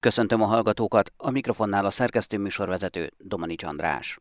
Köszöntöm a hallgatókat, a mikrofonnál a szerkesztő műsorvezető Domanics András.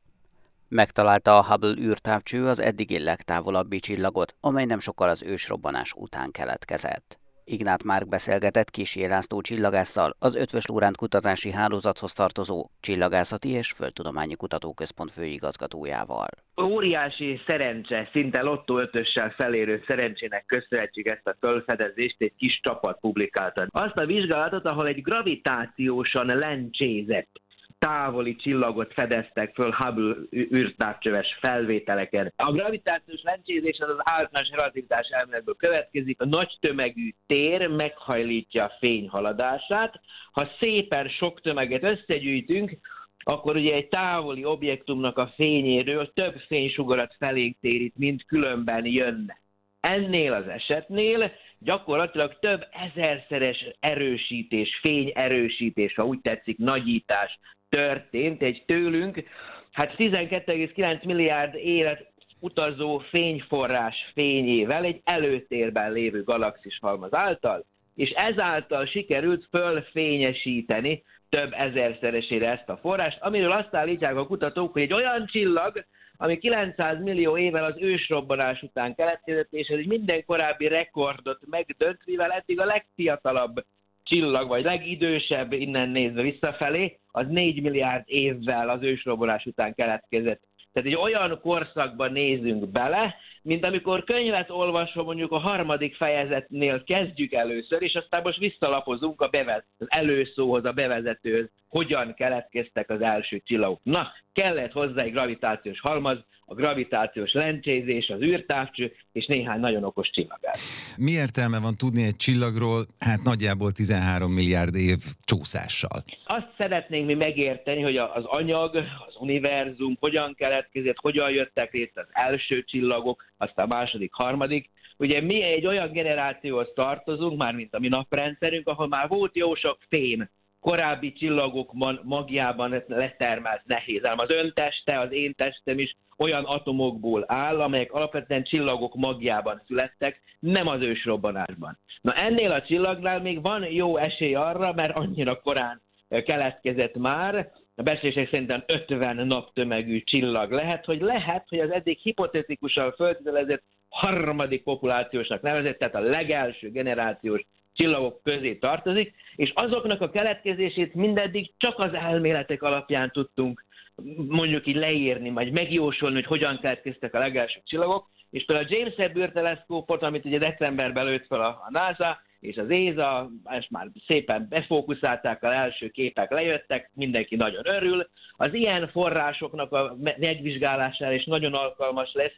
Megtalálta a Hubble űrtávcső az eddigi legtávolabbi csillagot, amely nem sokkal az ősrobbanás után keletkezett. Ignát Márk beszélgetett Kisi László csillagásszal, az Ötvös Lóránt Kutatási Hálózathoz tartozó Csillagászati és Földtudományi Kutatóközpont főigazgatójával. Óriási szerencse, szinte lottó ötössel felérő szerencsének köszönhetjük ezt a fölfedezést, egy kis csapat publikálta. Azt a vizsgálatot, ahol egy gravitációsan lencsézett távoli csillagot fedeztek föl Hubble űrtávcsöves felvételeken. A gravitációs lencsézés az az általános relativitás elméletből következik. A nagy tömegű tér meghajlítja a fény haladását. Ha szépen sok tömeget összegyűjtünk, akkor ugye egy távoli objektumnak a fényéről több fénysugarat felénk térít, mint különben jönne. Ennél az esetnél gyakorlatilag több ezerszeres erősítés, fényerősítés, ha úgy tetszik, nagyítás történt egy tőlünk, hát 12,9 milliárd élet utazó fényforrás fényével egy előtérben lévő galaxis halmaz által, és ezáltal sikerült fölfényesíteni több ezerszeresére ezt a forrást, amiről azt állítják a kutatók, hogy egy olyan csillag, ami 900 millió évvel az ősrobbanás után keletkezett, és ez egy minden korábbi rekordot megdönt, mivel eddig a legfiatalabb csillag, vagy legidősebb innen nézve visszafelé, az 4 milliárd évvel az ősrobolás után keletkezett. Tehát egy olyan korszakban nézünk bele, mint amikor könyvet olvasva mondjuk a harmadik fejezetnél kezdjük először, és aztán most visszalapozunk a bevez, az előszóhoz, a bevezetőhöz, hogyan keletkeztek az első csillagok. Na, kellett hozzá egy gravitációs halmaz, a gravitációs lencsézés, az űrtávcső és néhány nagyon okos csillagás. Mi értelme van tudni egy csillagról, hát nagyjából 13 milliárd év csúszással? Azt szeretnénk mi megérteni, hogy az anyag, az univerzum hogyan keletkezett, hogyan jöttek létre az első csillagok, aztán a második, harmadik, Ugye mi egy olyan generációhoz tartozunk, már mint a mi naprendszerünk, ahol már volt jó sok fém, korábbi csillagok magjában letermelt nehéz ám. Az ön teste, az én testem is olyan atomokból áll, amelyek alapvetően csillagok magjában születtek, nem az ősrobbanásban. Na ennél a csillagnál még van jó esély arra, mert annyira korán keletkezett már, a beszélések szerintem 50 naptömegű csillag lehet, hogy lehet, hogy az eddig hipotetikusan föltételezett harmadik populációsnak nevezett, tehát a legelső generációs csillagok közé tartozik, és azoknak a keletkezését mindeddig csak az elméletek alapján tudtunk mondjuk így leírni, vagy megjósolni, hogy hogyan keletkeztek a legelső csillagok, és például a James Webb űrteleszkópot, amit ugye decemberben lőtt fel a, NASA, és az ESA, és már szépen befókuszálták, az első képek lejöttek, mindenki nagyon örül. Az ilyen forrásoknak a megvizsgálására is nagyon alkalmas lesz,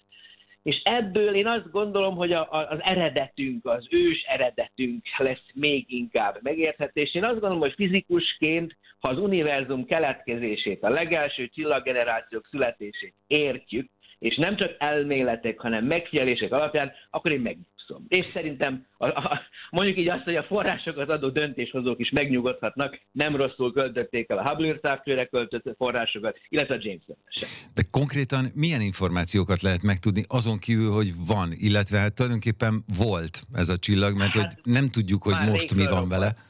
és ebből én azt gondolom, hogy a, a, az eredetünk, az ős eredetünk lesz még inkább megérthető, és én azt gondolom, hogy fizikusként, ha az univerzum keletkezését, a legelső csillaggenerációk születését értjük, és nem csak elméletek, hanem megfigyelések alapján, akkor én meg játszom. És szerintem a, a, mondjuk így azt, hogy a forrásokat adó döntéshozók is megnyugodhatnak, nem rosszul költötték el a Hubble űrtávcsőre költött forrásokat, illetve a James sem. De konkrétan milyen információkat lehet megtudni azon kívül, hogy van, illetve hát tulajdonképpen volt ez a csillag, mert hát, hogy nem tudjuk, hogy most mi van vele.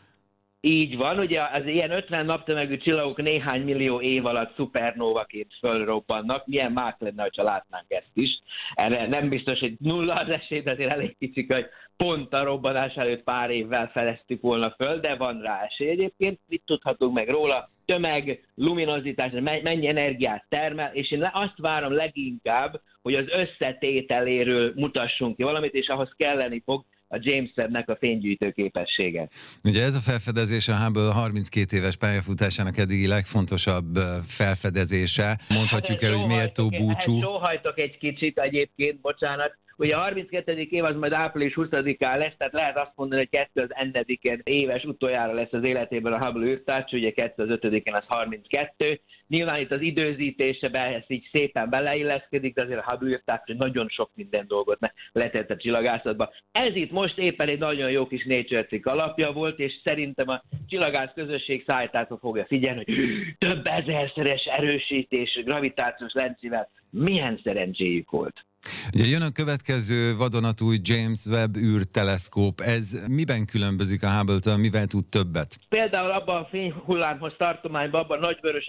Így van, ugye az ilyen 50 naptömegű csillagok néhány millió év alatt szupernóvaként fölrobbannak. Milyen mák lenne, ha látnánk ezt is. Erre nem biztos, hogy nulla az esély, de azért elég kicsik, hogy pont a robbanás előtt pár évvel feleztük volna föl, de van rá esély egyébként. Mit tudhatunk meg róla? Tömeg, luminozitás, mennyi energiát termel, és én azt várom leginkább, hogy az összetételéről mutassunk ki valamit, és ahhoz kelleni fog a James Webb-nek a fénygyűjtő képessége. Ugye ez a felfedezés a Hubble 32 éves pályafutásásának eddigi legfontosabb felfedezése. Mondhatjuk hát el, hogy méltó búcsú. Sóhajtok egy kicsit egyébként, bocsánat, Ugye a 32. év az majd április 20-án lesz, tehát lehet azt mondani, hogy 2001 éves utoljára lesz az életében a Hubble űrtárcs, ugye 2005-en az 32. Nyilván itt az időzítésebe ez így szépen beleilleszkedik, de azért a Hubble űrtárcs nagyon sok minden dolgot letett a csillagászatba. Ez itt most éppen egy nagyon jó kis Nature cikk alapja volt, és szerintem a csillagász közösség szállításba fogja figyelni, hogy több ezerszeres erősítés gravitációs lencével milyen szerencséjük volt. Ugye jön a következő vadonatúj James Webb űrteleszkóp. Ez miben különbözik a Hubble-től, mivel tud többet? Például abban a fényhullámhoz tartományban, abban a nagyvörös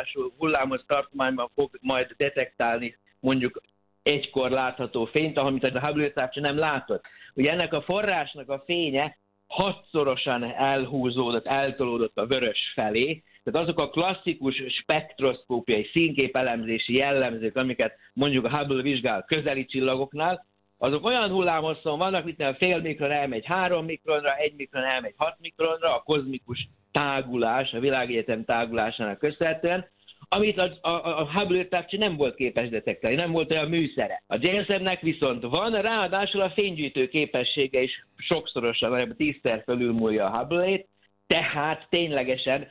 eltolódású hullámhoz tartományban fog majd detektálni mondjuk egykor látható fényt, amit a Hubble távcsa nem látott. Ugye ennek a forrásnak a fénye hatszorosan elhúzódott, eltolódott a vörös felé, tehát azok a klasszikus spektroszkópiai színképelemzési jellemzők, amiket mondjuk a Hubble vizsgál közeli csillagoknál, azok olyan hullámhosszon vannak, mint a fél mikron elmegy három mikronra, egy mikron elmegy hat mikronra, a kozmikus tágulás, a világegyetem tágulásának köszönhetően, amit a, a, a Hubble távcsi nem volt képes detektálni, nem volt olyan műszere. A James Webb-nek viszont van, ráadásul a fénygyűjtő képessége is sokszorosan, tízszer fölülmúlja a Hubble-ét, tehát ténylegesen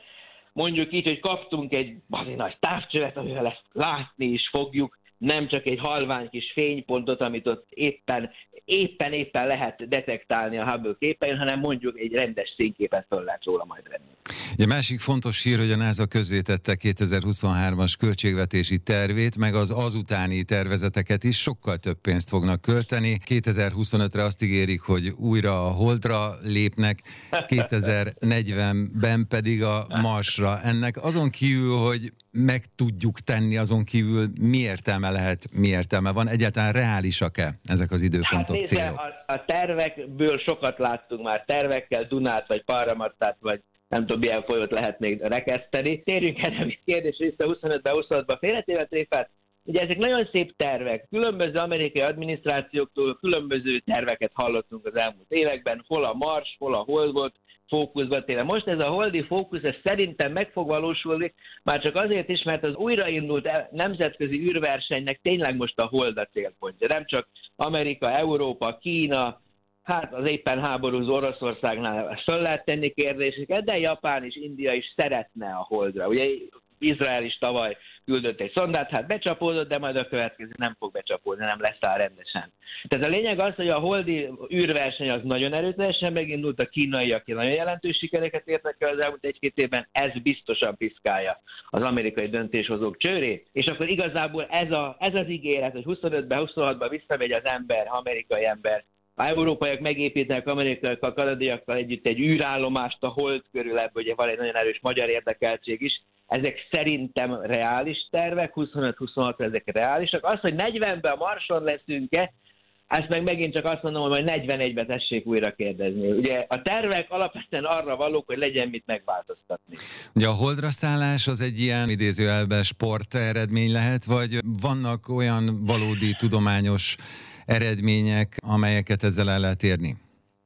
mondjuk így, hogy kaptunk egy bazi nagy távcsövet, amivel ezt látni is fogjuk, nem csak egy halvány kis fénypontot, amit ott éppen éppen éppen lehet detektálni a Hubble képein, hanem mondjuk egy rendes színképet föl lehet róla majd venni. Egy másik fontos hír, hogy a NASA közzétette 2023-as költségvetési tervét, meg az azutáni tervezeteket is sokkal több pénzt fognak költeni. 2025-re azt ígérik, hogy újra a Holdra lépnek, 2040-ben pedig a Marsra. Ennek azon kívül, hogy meg tudjuk tenni, azon kívül mi értelme lehet, mi értelme van? Egyáltalán reálisak-e ezek az időpontok, hát, nézze, A, a tervekből sokat láttunk már, tervekkel Dunát, vagy Parramattát, vagy nem tudom, milyen folyót lehet még rekeszteni. Térjünk el a kérdés vissza 25-ben, 26-ban félretéve tréfát. Ugye ezek nagyon szép tervek. Különböző amerikai adminisztrációktól különböző terveket hallottunk az elmúlt években. Hol a Mars, hol a Hold volt fókuszba téve. Most ez a holdi fókusz, ez szerintem meg fog valósulni, már csak azért is, mert az újraindult nemzetközi űrversenynek tényleg most a hold a célpontja. Nem csak Amerika, Európa, Kína, hát az éppen háborúzó Oroszországnál föl lehet tenni kérdéseket, de Japán és India is szeretne a holdra. Ugye Izrael is tavaly küldött egy szondát, hát becsapódott, de majd a következő nem fog becsapódni, nem lesz áll rendesen. Tehát a lényeg az, hogy a holdi űrverseny az nagyon erőteljesen megindult, a kínaiak nagyon jelentős sikereket értek el az elmúlt egy-két évben, ez biztosan piszkálja az amerikai döntéshozók csőrét, és akkor igazából ez, a, ez az ígéret, hogy 25-ben, 26-ban visszamegy az ember, amerikai ember, a európaiak megépítenek amerikaiakkal, kanadiakkal együtt egy űrállomást a hold körül, ebből ugye van egy nagyon erős magyar érdekeltség is, ezek szerintem reális tervek, 25-26 ezek reálisak. Az, hogy 40-ben a Marson leszünk-e, ezt meg megint csak azt mondom, hogy majd 41-ben tessék újra kérdezni. Ugye a tervek alapvetően arra valók, hogy legyen mit megváltoztatni. Ugye a holdra szállás az egy ilyen idézőjelben sport eredmény lehet, vagy vannak olyan valódi tudományos eredmények, amelyeket ezzel el lehet érni?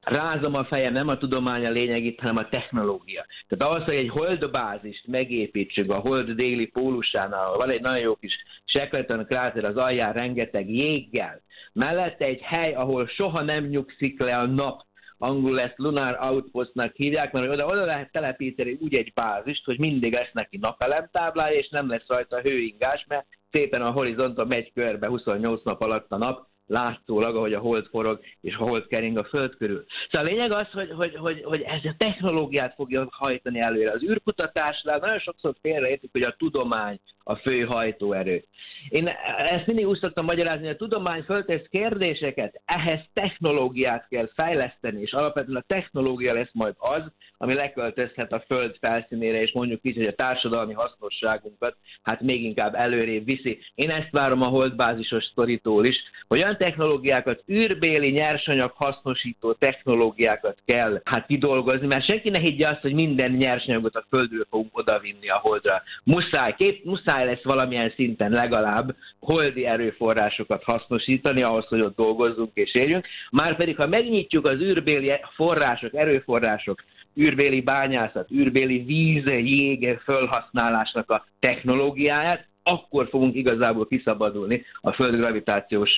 Rázom a fejem, nem a tudomány a lényeg itt, hanem a technológia. Tehát az, hogy egy holdbázist megépítsük a hold déli pólusánál, van egy nagyon jó kis Shackleton kráter az alján rengeteg jéggel, mellette egy hely, ahol soha nem nyugszik le a nap, angol ezt Lunar Outpostnak hívják, mert oda, oda lehet telepíteni úgy egy bázist, hogy mindig lesz neki napelemtáblája, és nem lesz rajta hőingás, mert szépen a horizonton megy körbe 28 nap alatt a nap, látszólag, ahogy a hold forog és a hold kering a föld körül. Szóval a lényeg az, hogy, hogy, hogy, hogy ez a technológiát fogja hajtani előre. Az űrkutatásnál nagyon sokszor félreértik, hogy a tudomány a fő hajtóerő. Én ezt mindig úgy szoktam magyarázni, hogy a tudomány föltesz kérdéseket, ehhez technológiát kell fejleszteni, és alapvetően a technológia lesz majd az, ami leköltözhet a föld felszínére, és mondjuk így, hogy a társadalmi hasznosságunkat hát még inkább előrébb viszi. Én ezt várom a holdbázisos sztoritól is, hogy olyan technológiákat, űrbéli nyersanyag hasznosító technológiákat kell hát kidolgozni, mert senki ne higgye azt, hogy minden nyersanyagot a földről fogunk odavinni a holdra. Muszáj, kép, muszáj lesz valamilyen szinten legalább holdi erőforrásokat hasznosítani ahhoz, hogy ott dolgozzunk és érjünk. Márpedig, ha megnyitjuk az űrbéli források, erőforrások űrbéli bányászat, űrbéli víz, jég felhasználásnak a technológiáját, akkor fogunk igazából kiszabadulni a Föld gravitációs,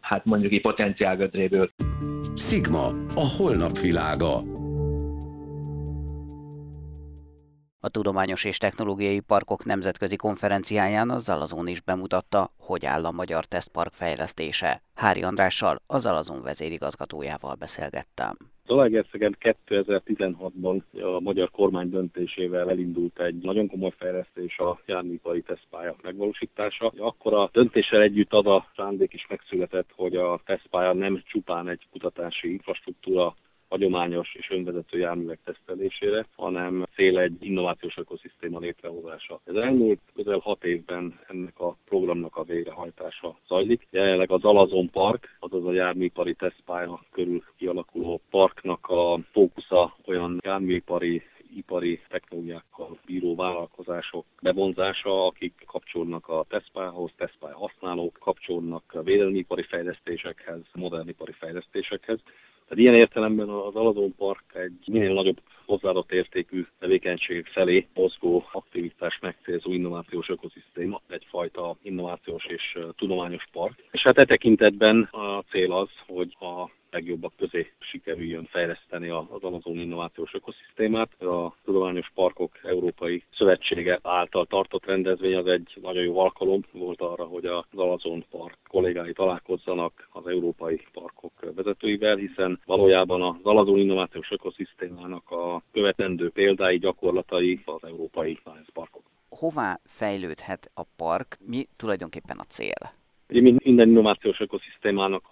hát mondjuk így potenciálgödréből. Sigma, a holnap világa. A Tudományos és Technológiai Parkok Nemzetközi Konferenciáján az Zalazón is bemutatta, hogy áll a magyar tesztpark fejlesztése. Hári Andrással, a Zalazón vezérigazgatójával beszélgettem. Zalaegerszegen 2016-ban a magyar kormány döntésével elindult egy nagyon komoly fejlesztés a járműipari tesztpálya megvalósítása. Akkor a döntéssel együtt az a szándék is megszületett, hogy a tesztpálya nem csupán egy kutatási infrastruktúra hagyományos és önvezető járművek tesztelésére, hanem cél egy innovációs ökoszisztéma létrehozása. Ez elmúlt közel hat évben ennek a programnak a végrehajtása zajlik. Jelenleg az Alazon Park, azaz a járműipari tesztpálya körül kialakuló parknak a fókusza olyan járműipari ipari technológiákkal bíró vállalkozások bevonzása, akik kapcsolnak a tesztpályához, tesztpálya használók, kapcsolnak a védelmi ipari fejlesztésekhez, modern ipari fejlesztésekhez. Tehát ilyen értelemben az Alazon Park egy minél nagyobb hozzáadott értékű tevékenységek felé mozgó aktivitás megcélzó innovációs ökoszisztéma, egyfajta innovációs és tudományos park. És hát e tekintetben a cél az, hogy a legjobbak közé sikerüljön fejleszteni az Amazon innovációs ökoszisztémát. A Tudományos Parkok Európai Szövetsége által tartott rendezvény az egy nagyon jó alkalom volt arra, hogy az Amazon Park kollégái találkozzanak az európai parkok vezetőivel, hiszen valójában az Amazon innovációs ökoszisztémának a követendő példái, gyakorlatai az európai science parkok. Hová fejlődhet a park? Mi tulajdonképpen a cél? Ugye minden innovációs ökoszisztémának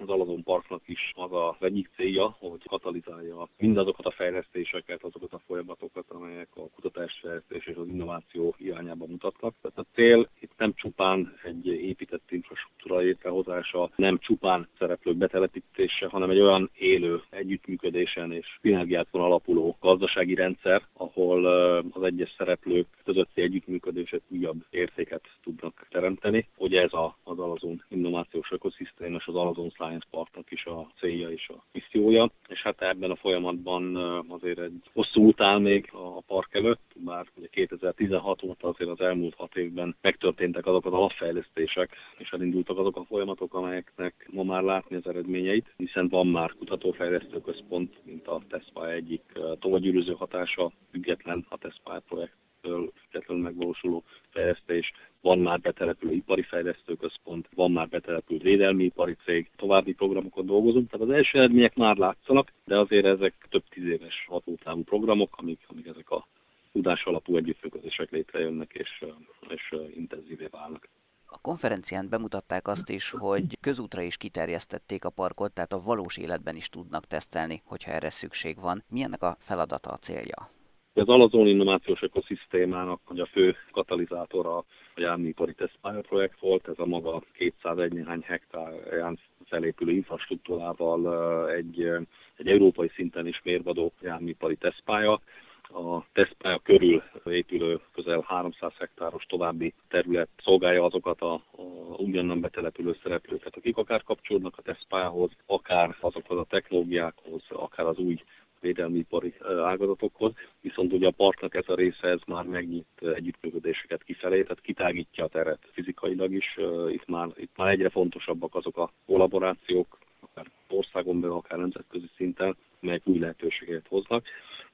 az Alazon Parknak is az a egyik célja, hogy katalizálja mindazokat a fejlesztéseket, azokat a folyamatokat, amelyek a kutatásfejlesztés és az innováció irányába mutatnak. Tehát a cél itt nem csupán egy épített infrastruktúra létrehozása, nem csupán szereplők betelepítése, hanem egy olyan élő együttműködésen és szinergiákon alapuló gazdasági rendszer, ahol az egyes szereplők közötti együttműködéset újabb értéket tudnak teremteni. Ugye ez a, az Alazon innovációs ökoszisztém és az Alazon Science Parknak is a célja és a missziója, és hát ebben a folyamatban azért egy hosszú áll még a park előtt, bár ugye 2016 óta azért az elmúlt hat évben megtörténtek azok az alapfejlesztések, és elindultak azok a folyamatok, amelyeknek ma már látni az eredményeit, hiszen van már kutatófejlesztő központ, mint a TESPA egyik tovagyűrűző hatása, független a TESPA projekttől függetlenül megvalósuló fejlesztés, van már betelepülő ipari fejlesztőközpont, van már betelepült védelmi ipari cég, további programokon dolgozunk, tehát az első eredmények már látszanak, de azért ezek több tíz éves hatótávú programok, amik, amik ezek a tudás alapú együttműködések létrejönnek és, és intenzívé válnak. A konferencián bemutatták azt is, hogy közútra is kiterjesztették a parkot, tehát a valós életben is tudnak tesztelni, hogyha erre szükség van. Mi ennek a feladata, a célja? Az Alazon innovációs ökoszisztémának hogy a fő katalizátora a járműipari tesztpálya projekt volt, ez a maga 201 néhány hektárján felépülő infrastruktúrával egy, egy európai szinten is mérvadó járműipari tesztpálya. A tesztpálya körül épülő közel 300 hektáros további terület szolgálja azokat a, a ugyanan betelepülő szereplőket, akik akár kapcsolódnak a tesztpályához, akár azokhoz a technológiákhoz, akár az új védelmi ipari ágazatokhoz, viszont ugye a parknak ez a része ez már megnyit együttműködéseket kifelé, tehát kitágítja a teret fizikailag is. Itt már, itt már egyre fontosabbak azok a kollaborációk, akár országon belül, akár nemzetközi szinten, melyek új lehetőségeket hoznak.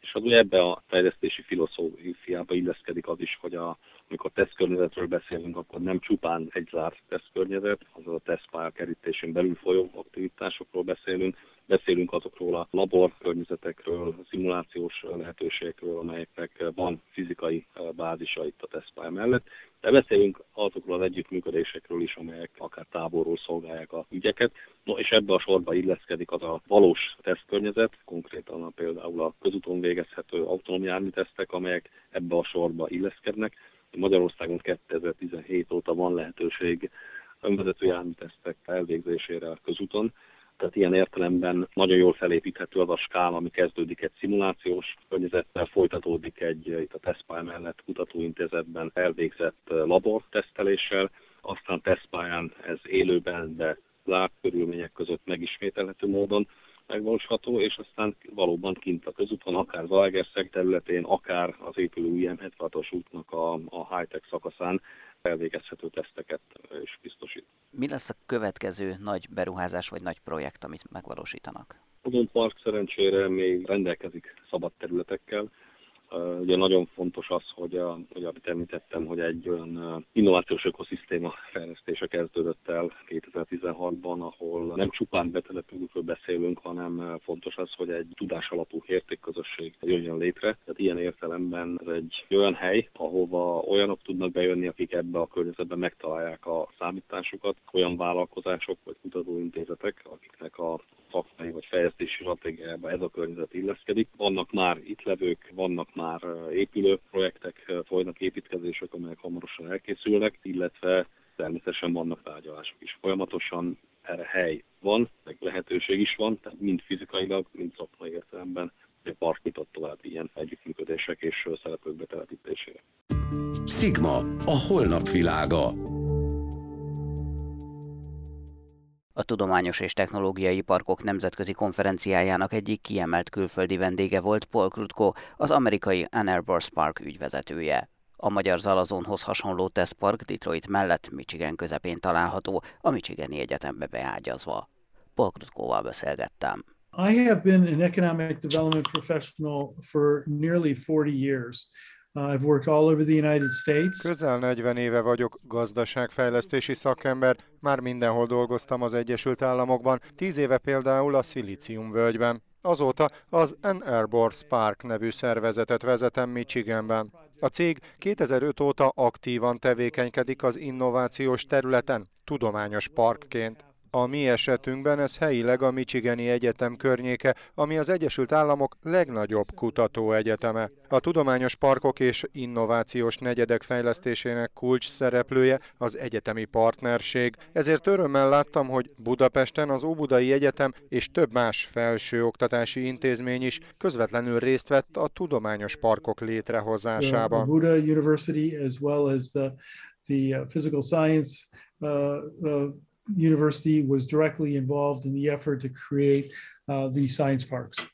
És az ugye ebbe a fejlesztési filozófiába illeszkedik az is, hogy a, amikor tesztkörnyezetről beszélünk, akkor nem csupán egy zárt tesztkörnyezet, azaz a tesztpálya kerítésén belül folyó aktivitásokról beszélünk, beszélünk azokról a labor környezetekről, szimulációs lehetőségekről, amelyeknek van fizikai bázisa itt a tesztpálya mellett, de beszélünk azokról az együttműködésekről is, amelyek akár távolról szolgálják a ügyeket. No, és ebbe a sorba illeszkedik az a valós tesztkörnyezet, konkrétan a, például a közúton végezhető autonóm járműtesztek, amelyek ebbe a sorba illeszkednek. Magyarországon 2017 óta van lehetőség önvezető járműtesztek elvégzésére a közúton, tehát ilyen értelemben nagyon jól felépíthető az a skála, ami kezdődik egy szimulációs környezettel, folytatódik egy itt a tesztpálya mellett kutatóintézetben elvégzett laborteszteléssel, aztán tesztpályán ez élőben, de zárt körülmények között megismételhető módon megvalósítható, és aztán valóban kint a közúton, akár Zalaegerszeg területén, akár az épülő IM76-os útnak a, a high-tech szakaszán elvégezhető teszteket is biztosít. Mi lesz a következő nagy beruházás vagy nagy projekt, amit megvalósítanak? Odon Park szerencsére még rendelkezik szabad területekkel, Ugye nagyon fontos az, hogy, a, hogy amit említettem, hogy egy olyan innovációs ökoszisztéma fejlesztése kezdődött el 2016-ban, ahol nem csupán betelepülőkről beszélünk, hanem fontos az, hogy egy tudás alapú értékközösség jöjjön létre. Tehát ilyen értelemben ez egy olyan hely, ahova olyanok tudnak bejönni, akik ebbe a környezetben megtalálják a számításukat, olyan vállalkozások vagy kutatóintézetek, akiknek a szakmai vagy fejlesztési stratégiába ez a környezet illeszkedik. Vannak már itt levők, vannak már épülő projektek, folynak építkezések, amelyek hamarosan elkészülnek, illetve természetesen vannak tárgyalások is. Folyamatosan erre hely van, meg lehetőség is van, tehát mind fizikailag, mind szakmai értelemben a park nyitott tovább ilyen együttműködések és szereplők betelepítésére. Sigma, a holnap világa. A Tudományos és Technológiai Parkok Nemzetközi Konferenciájának egyik kiemelt külföldi vendége volt Paul Krutko, az amerikai Ann Arbor Park ügyvezetője. A magyar Zalazonhoz hasonló tesztpark Detroit mellett Michigan közepén található, a Michigani Egyetembe beágyazva. Paul Krutkóval beszélgettem. I have been an economic development professional for nearly 40 years. Uh, I've worked all over the United States. Közel 40 éve vagyok gazdaságfejlesztési szakember, már mindenhol dolgoztam az Egyesült Államokban, 10 éve például a Szilícium völgyben. Azóta az Ann Arbor Spark nevű szervezetet vezetem Michiganben. A cég 2005 óta aktívan tevékenykedik az innovációs területen, tudományos parkként. A mi esetünkben ez helyileg a Michigani Egyetem környéke, ami az Egyesült Államok legnagyobb kutatóegyeteme. A tudományos parkok és innovációs negyedek fejlesztésének kulcs szereplője az egyetemi partnerség. Ezért örömmel láttam, hogy Budapesten az Óbudai Egyetem és több más felsőoktatási intézmény is közvetlenül részt vett a tudományos parkok létrehozásában. The the, university was directly involved in the effort to create uh, these science parks.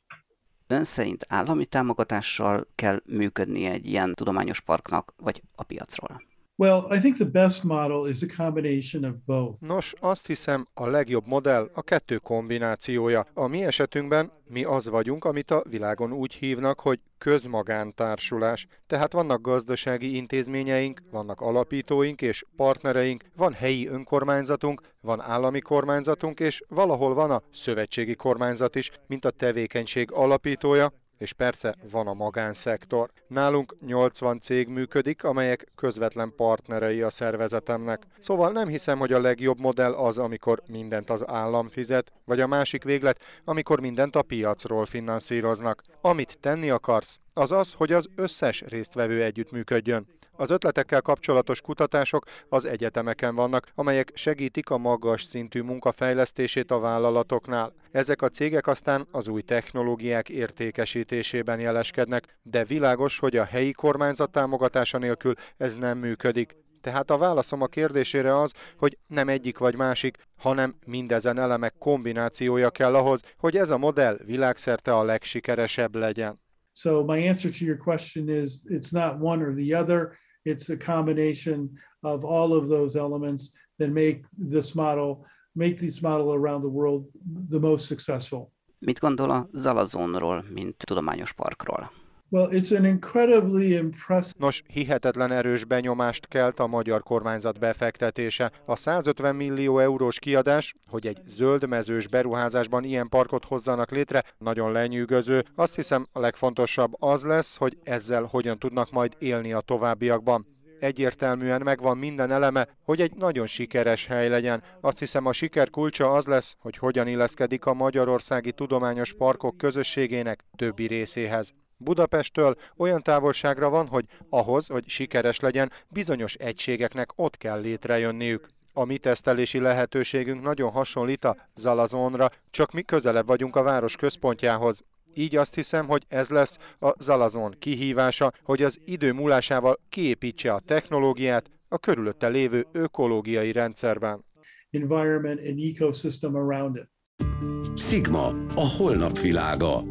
Ön szerint állami támogatással kell működnie egy ilyen tudományos parknak, vagy a piacról? Well, I think the best model is a combination of both. Nos, azt hiszem, a legjobb modell a kettő kombinációja. A mi esetünkben mi az vagyunk, amit a világon úgy hívnak, hogy közmagántársulás. Tehát vannak gazdasági intézményeink, vannak alapítóink és partnereink, van helyi önkormányzatunk, van állami kormányzatunk, és valahol van a szövetségi kormányzat is, mint a tevékenység alapítója, és persze van a magánszektor. Nálunk 80 cég működik, amelyek közvetlen partnerei a szervezetemnek. Szóval nem hiszem, hogy a legjobb modell az, amikor mindent az állam fizet, vagy a másik véglet, amikor mindent a piacról finanszíroznak. Amit tenni akarsz, az az, hogy az összes résztvevő együttműködjön. Az ötletekkel kapcsolatos kutatások az egyetemeken vannak, amelyek segítik a magas szintű munkafejlesztését a vállalatoknál. Ezek a cégek aztán az új technológiák értékesítésében jeleskednek, de világos, hogy a helyi kormányzat támogatása nélkül ez nem működik. Tehát a válaszom a kérdésére az, hogy nem egyik vagy másik, hanem mindezen elemek kombinációja kell ahhoz, hogy ez a modell világszerte a legsikeresebb legyen. So my answer to your question is it's not one or the other. It's a combination of all of those elements that make this model make this model around the world the most successful. Mit gondol a Zalazonról, mint tudományos parkról? Nos, hihetetlen erős benyomást kelt a magyar kormányzat befektetése. A 150 millió eurós kiadás, hogy egy zöldmezős beruházásban ilyen parkot hozzanak létre, nagyon lenyűgöző. Azt hiszem, a legfontosabb az lesz, hogy ezzel hogyan tudnak majd élni a továbbiakban egyértelműen megvan minden eleme, hogy egy nagyon sikeres hely legyen. Azt hiszem a siker kulcsa az lesz, hogy hogyan illeszkedik a Magyarországi Tudományos Parkok közösségének többi részéhez. Budapesttől olyan távolságra van, hogy ahhoz, hogy sikeres legyen, bizonyos egységeknek ott kell létrejönniük. A mi tesztelési lehetőségünk nagyon hasonlít a Zalazonra, csak mi közelebb vagyunk a város központjához. Így azt hiszem, hogy ez lesz a Zalazon kihívása, hogy az idő múlásával kiépítse a technológiát a körülötte lévő ökológiai rendszerben. Environment and ecosystem around it. Sigma, a holnap világa.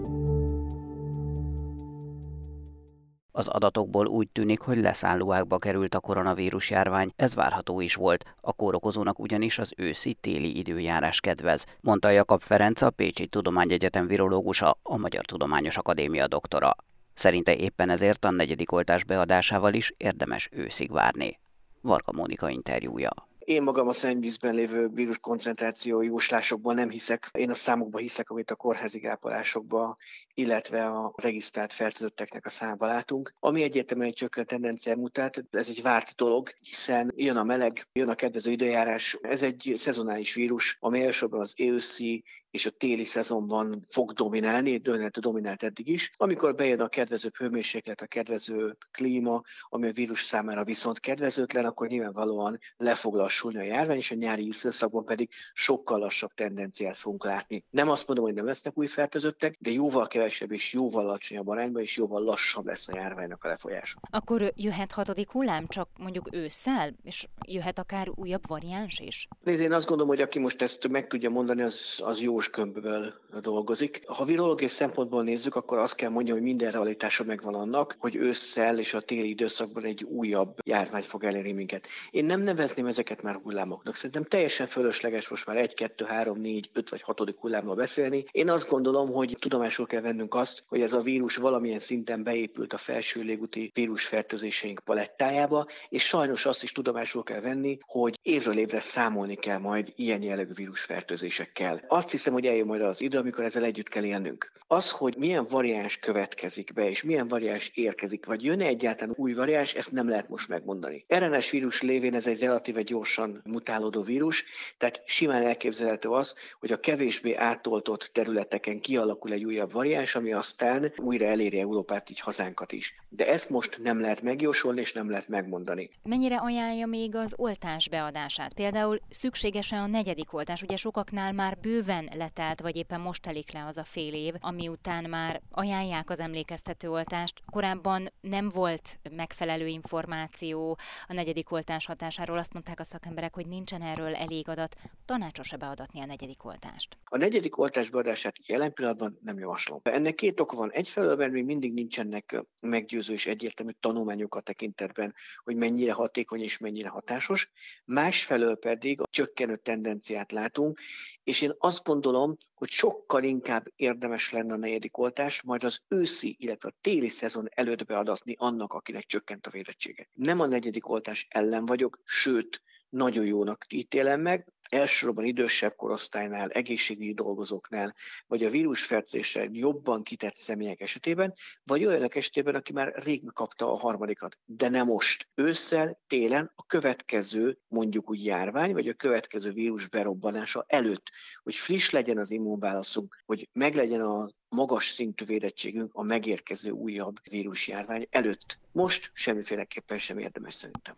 Az adatokból úgy tűnik, hogy leszállóákba került a koronavírus járvány, ez várható is volt. A kórokozónak ugyanis az őszi-téli időjárás kedvez, mondta Jakab Ferenc, a Pécsi Tudományegyetem virológusa, a Magyar Tudományos Akadémia doktora. Szerinte éppen ezért a negyedik oltás beadásával is érdemes őszig várni. Varga Mónika interjúja. Én magam a szennyvízben lévő vírus koncentráció jóslásokban nem hiszek. Én a számokba hiszek, amit a kórházi gápolásokba, illetve a regisztrált fertőzötteknek a számba látunk. Ami egyértelműen egy csökkent tendencia mutat, ez egy várt dolog, hiszen jön a meleg, jön a kedvező időjárás. Ez egy szezonális vírus, ami elsősorban az őszi és a téli szezonban fog dominálni, döntő dominált eddig is. Amikor bejön a kedvező hőmérséklet, a kedvező klíma, ami a vírus számára viszont kedvezőtlen, akkor nyilvánvalóan le fog lassulni a járvány, és a nyári időszakban pedig sokkal lassabb tendenciát fogunk látni. Nem azt mondom, hogy nem lesznek új fertőzöttek, de jóval kevesebb és jóval alacsonyabb arányban, és jóval lassabb lesz a járványnak a lefolyása. Akkor jöhet hatodik hullám, csak mondjuk ősszel, és jöhet akár újabb variáns is? Nézd, én azt gondolom, hogy aki most ezt meg tudja mondani, az, az jó kömből dolgozik. Ha virológiai szempontból nézzük, akkor azt kell mondjam, hogy minden realitása megvan annak, hogy ősszel és a téli időszakban egy újabb járvány fog elérni minket. Én nem nevezném ezeket már hullámoknak. Szerintem teljesen fölösleges most már egy, kettő, három, négy, öt vagy hatodik hullámról beszélni. Én azt gondolom, hogy tudomásul kell vennünk azt, hogy ez a vírus valamilyen szinten beépült a felső légúti vírusfertőzéseink palettájába, és sajnos azt is tudomásul kell venni, hogy évről évre számolni kell majd ilyen jellegű vírusfertőzésekkel. Azt hiszem, hogy eljön majd az idő, amikor ezzel együtt kell élnünk. Az, hogy milyen variáns következik be, és milyen variáns érkezik, vagy jön-e egyáltalán új variáns, ezt nem lehet most megmondani. RNS vírus lévén ez egy relatíve gyorsan mutálódó vírus, tehát simán elképzelhető az, hogy a kevésbé átoltott területeken kialakul egy újabb variáns, ami aztán újra eléri Európát, így hazánkat is. De ezt most nem lehet megjósolni, és nem lehet megmondani. Mennyire ajánlja még az oltás beadását? Például szükséges-e a negyedik oltás? Ugye sokaknál már bőven letelt, vagy éppen most telik le az a fél év, ami után már ajánlják az emlékeztető oltást. Korábban nem volt megfelelő információ a negyedik oltás hatásáról. Azt mondták a szakemberek, hogy nincsen erről elég adat. Tanácsos-e beadatni a negyedik oltást? A negyedik oltás beadását jelen pillanatban nem javaslom. Ennek két ok van. Egyfelől, mert még mindig nincsenek meggyőző és egyértelmű tanulmányok a tekintetben, hogy mennyire hatékony és mennyire hatásos. Másfelől pedig a csökkenő tendenciát látunk, és én azt gondolom, hogy sokkal inkább érdemes lenne a negyedik oltás, majd az őszi, illetve a téli szezon előtt beadatni annak, akinek csökkent a védettsége. Nem a negyedik oltás ellen vagyok, sőt, nagyon jónak ítélem meg, elsősorban idősebb korosztálynál, egészségügyi dolgozóknál, vagy a vírusfertőzésre jobban kitett személyek esetében, vagy olyanok esetében, aki már rég kapta a harmadikat, de nem most. Ősszel, télen a következő, mondjuk úgy járvány, vagy a következő vírus berobbanása előtt, hogy friss legyen az immunválaszunk, hogy meglegyen a magas szintű védettségünk a megérkező újabb vírusjárvány előtt. Most semmiféleképpen sem érdemes szerintem.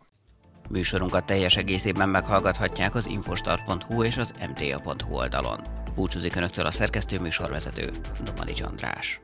Műsorunkat teljes egészében meghallgathatják az infostar.hu és az mta.hu oldalon. Búcsúzik Önöktől a szerkesztő műsorvezető, Domani András.